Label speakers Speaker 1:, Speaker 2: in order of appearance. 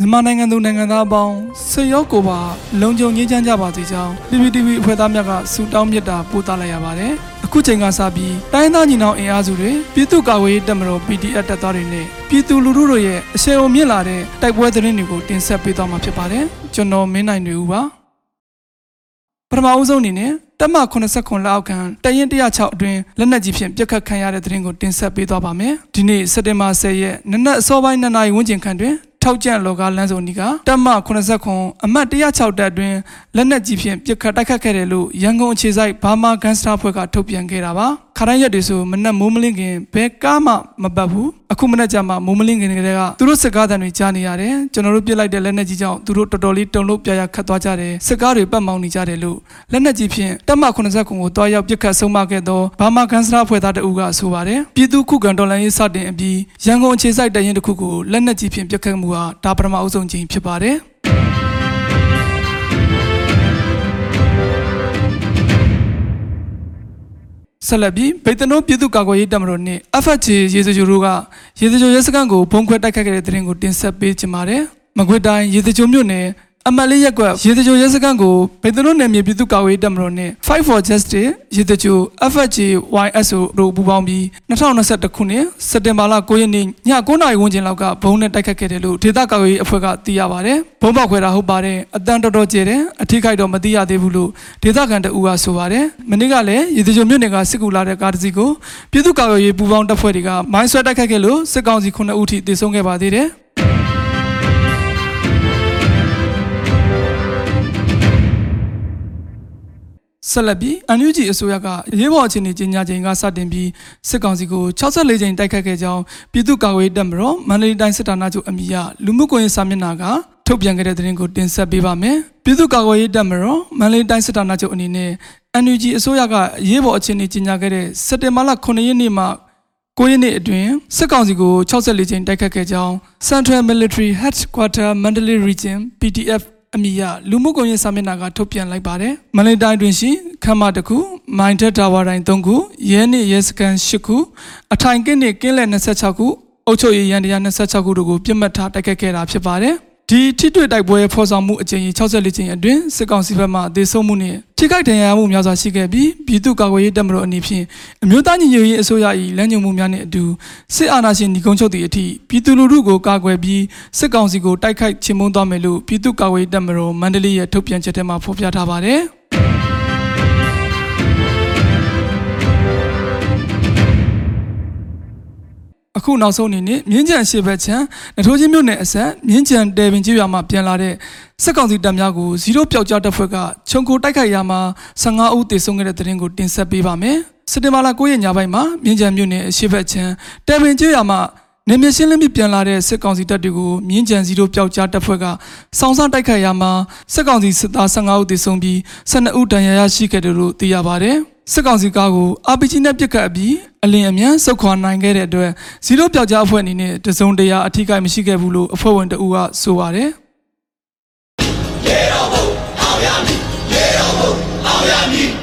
Speaker 1: မြန်မာနိုင်ငံသူနိုင်ငံသားအပေါင်းဆွေရောက်ကိုပါလုံခြုံငြိမ်းချမ်းကြပါစေကြောင်း PPTV အဖွဲ့သားများကဆုတောင်းမေတ္တာပို့သလိုက်ရပါတယ်။အခုချိန်ကစပြီးတိုင်းသားညီနောင်အင်အားစုတွေပြည်သူ့ကာကွယ်ရေးတပ်မတော် PDF တပ်သားတွေနဲ့ပြည်သူလူထုတို့ရဲ့အရှေ့အုံမြင့်လာတဲ့တိုက်ပွဲသတင်းတွေကိုတင်ဆက်ပေးသွားမှာဖြစ်ပါတယ်။ကျွန်တော်မင်းနိုင်တွေဦးပါ။ပထမဦးဆုံးအနေနဲ့တက်မ89လောက်ခံတရင်106အတွင်းလက်နက်ကြီးဖြင့်ပြစ်ခတ်ခံရတဲ့သတင်းကိုတင်ဆက်ပေးသွားပါမယ်။ဒီနေ့စက်တင်ဘာ10ရက်နနက်အစောပိုင်း2နာရီဝန်းကျင်ခန့်တွင် ထောက်ကျန့်လောကလမ်းစုံဒီကတက်မ89အမှတ်106တပ်အတွင်းလက်နက်ကြီးဖြင့်ပြစ်ခတ်တိုက်ခတ်ခဲ့တယ်လို့ရန်ကုန်အခြေစိုက်ဘာမာကန်စတာဖွဲ့ကထုတ်ပြန်ခဲ့တာပါ ခရိုင်ရက်တွေဆိုမနက်မိုးမလင်းခင်ဘယ်ကားမှမပတ်ဘူးအခုမနက်ကျမှမိုးမလင်းခင်ကလေးကသူတို့စစ်ကားတန်တွေကြားနေရတယ်ကျွန်တော်တို့ပြစ်လိုက်တဲ့လက်နက်ကြီးကြောင့်သူတို့တော်တော်လေးတုန်လို့ပြရခတ်သွားကြတယ်စစ်ကားတွေပတ်မောင်းနေကြတယ်လို့လက်နက်ကြီးဖြင့်တက်မ89ကိုတွားရောက်ပြစ်ခတ်ဆုံးမခဲ့သောဘာမာကန်စတာဖွဲ့သားတအူးကဆိုပါတယ်ပြည်သူခုခံတော်လှန်ရေးစတင်အပြီးရန်ကုန်အခြေစိုက်တရင်တစ်ခုကိုလက်နက်ကြီးဖြင့်ပြစ်ခတ်မှုဟာဒါပထမအဦးဆုံးခြင်းဖြစ်ပါတယ် ဆက်လက်ပြီးဗိတ်တနိုးပြည်သူ့ကာကွယ်ရေးတပ်မတော်နှင့် FHC ရေစကြိုတို့ကရေစကြိုရဲစခန်းကိုဘုံခွဲတိုက်ခတ်ခဲ့တဲ့တဲ့ရင်ကိုတင်ဆက်ပေးချင်ပါတယ်။မကွေတိုင်းရေစကြိုမြို့နယ် အမတ်လေးရက်ကွက်ရေစကြိုရဲစခန်းကိုဗိတ်တနိုးနယ်မြေပြည်သူ့ကာကွယ်ရေးတပ်မတော်နှင့် Fight for Justice ရေစကြို FHC YSO တို့ပူးပေါင်းပြီး2021ခုနှစ်စက်တင်ဘာလ9ရက်နေ့ည9:00နာရီဝန်းကျင်လောက်ကဘုံနဲ့တိုက်ခတ်ခဲ့တယ်လို့ဒေသကာကွယ်ရေးအဖွဲ့ကသိရပါတယ်။ဘုံပေါက်ခွဲတာဟုတ်ပါတယ်။အတန်တော်တော်ကျဲတယ်။အထိခိုက်တော့မသိရသေးဘူးလို့ဒေသခံတအူကဆိုပါတယ်။မနေ့ကလည်းရေစကြိုမြို့နယ်ကစစ်ကူလာတဲ့ကားတစ်စီးကိုပြည်သူ့ကာကွယ်ရေးပူးပေါင်းတပ်ဖွဲ့တွေကမိုင်းဆွဲတိုက်ခတ်ခဲ့လို့စစ်ကောင်စီ9ဦးထိတေဆုံးခဲ့ပါသေးတယ်။ ဆက်လက်ပြီးအန်ယူဂျီအစိုးရကရေးပေါ်အခြေအနေကြီးညာချိန်ကစတင်ပြီးစစ်ကောင်စီကို64ကြိမ်တိုက်ခတ်ခဲ့ကြောင်းပြည်သူ့ကာကွယ်ရေးတပ်မတော်မန္တလေးတိုင်းစစ်ဌာနချုပ်အမည်ရလူမှုကွန်ရက်စာမျက်နှာကထုတ်ပြန်ခဲ့တဲ့သတင်းကိုတင်ဆက်ပေးပါမယ်။ပြည်သူ့ကာကွယ်ရေးတပ်မတော်မန္တလေးတိုင်းစစ်ဌာနချုပ်အနေနဲ့ NUG အစိုးရကရေးပေါ်အခြေအနေကြီးညာခဲ့တဲ့စက်တင်ဘာလ9ရက်နေ့မှာ9ရက်နေ့အတွင်းစစ်ကောင်စီကို64ကြိမ်တိုက်ခတ်ခဲ့ကြောင်း Central Military Headquarter Mandalay Region PDF အမည်ရလူမှုကွန်ရက်စာမျက်နှာကထုတ်ပြန်လိုက်ပါတယ်။မန္တလေးတိုင်းတွင်ရှိခမ်းမတစ်ခု၊မိုင်းတက်တာဝါတိုင်း3ခု၊ရဲနစ်ရဲစခန်း10ခုအထိုင်ကင်းနစ်ကင်းလက်26ခုအုပ်ချုပ်ရေးရန်တရား26ခုတို့ကိုပြစ်မှတ်ထားတိုက်ခတ်ခဲ့တာဖြစ်ပါတယ်။ ဒီထိတွေ့တိုက်ပွဲဖော်ဆောင်မှုအကြိမ်ကြီး64ကြိမ်အတွင်းစစ်ကောင်စီဘက်မှဒေဆုံးမှုနဲ့ထိခိုက်ဒဏ်ရာရမှုများစွာရှိခဲ့ပြီးပြည်သူ့ကာကွယ်ရေးတပ်မတော်အနေဖြင့်အမျိုးသားညီညွတ်ရေးအစိုးရ၏လမ်းညွှန်မှုများနဲ့အတူစစ်အာဏာရှင်ညီကုန်းချုပ်သည့်အထိပြည်သူလူထုကိုကာကွယ်ပြီးစစ်ကောင်စီကိုတိုက်ခိုက်ချေမှုန်းသွားမယ်လို့ပြည်သူ့ကာကွယ်ရေးတပ်မတော်မန္တလေးရဲ့ထုတ်ပြန်ချက်ထဲမှာဖော်ပြထားပါတယ်။ အခုနောက်ဆုံးအနေနဲ့မြင်းကြံရှေ့ဘက်ချမ်းနထိုးချင်းမြို့နယ်အဆက်မြင်းကြံတယ်ပင်ကျေးရွာမှာပြန်လာတဲ့စစ်ကောင်စီတပ်များကိုဇီရိုပျောက်ကြားတပ်ဖွဲ့ကခြုံကိုတိုက်ခိုက်ရာမှာ15ဦးသေဆုံးခဲ့တဲ့တဲ့ရင်ကိုတင်ဆက်ပေးပါမယ်။စက်တင်ဘာလ9ရက်ညပိုင်းမှာမြင်းကြံမြို့နယ်အရှေ့ဘက်ချမ်းတယ်ပင်ကျေးရွာမှာနေမြရှင်းလင်းပြီးပြန်လာတဲ့စစ်ကောင်စီတပ်တွေကိုမြင်းကြံဇီရိုပျောက်ကြားတပ်ဖွဲ့ကစောင်းစားတိုက်ခိုက်ရာမှာစစ်ကောင်စီစစ်သား15ဦးသေဆုံးပြီး12ဦးဒဏ်ရာရရှိခဲ့တယ်လို့သိရပါတယ်။ စစ်ကောင်စီကားကို RPG နဲ့ပစ်ခတ်အပြီးအလင်းအမြန်စုတ်ခွာနိုင်ခဲ့တဲ့အတွက်ဇီရိုပျောက်ကြားအဖွဲ့အနေနဲ့တစုံတရာအထိကိမရှိခဲ့ဘူးလို့အဖွဲ့ဝင်တအူးကဆိုပါတယ်
Speaker 2: ရေတော်ဘုံအောင်ရမည်ရေတော်ဘုံအောင်ရမည်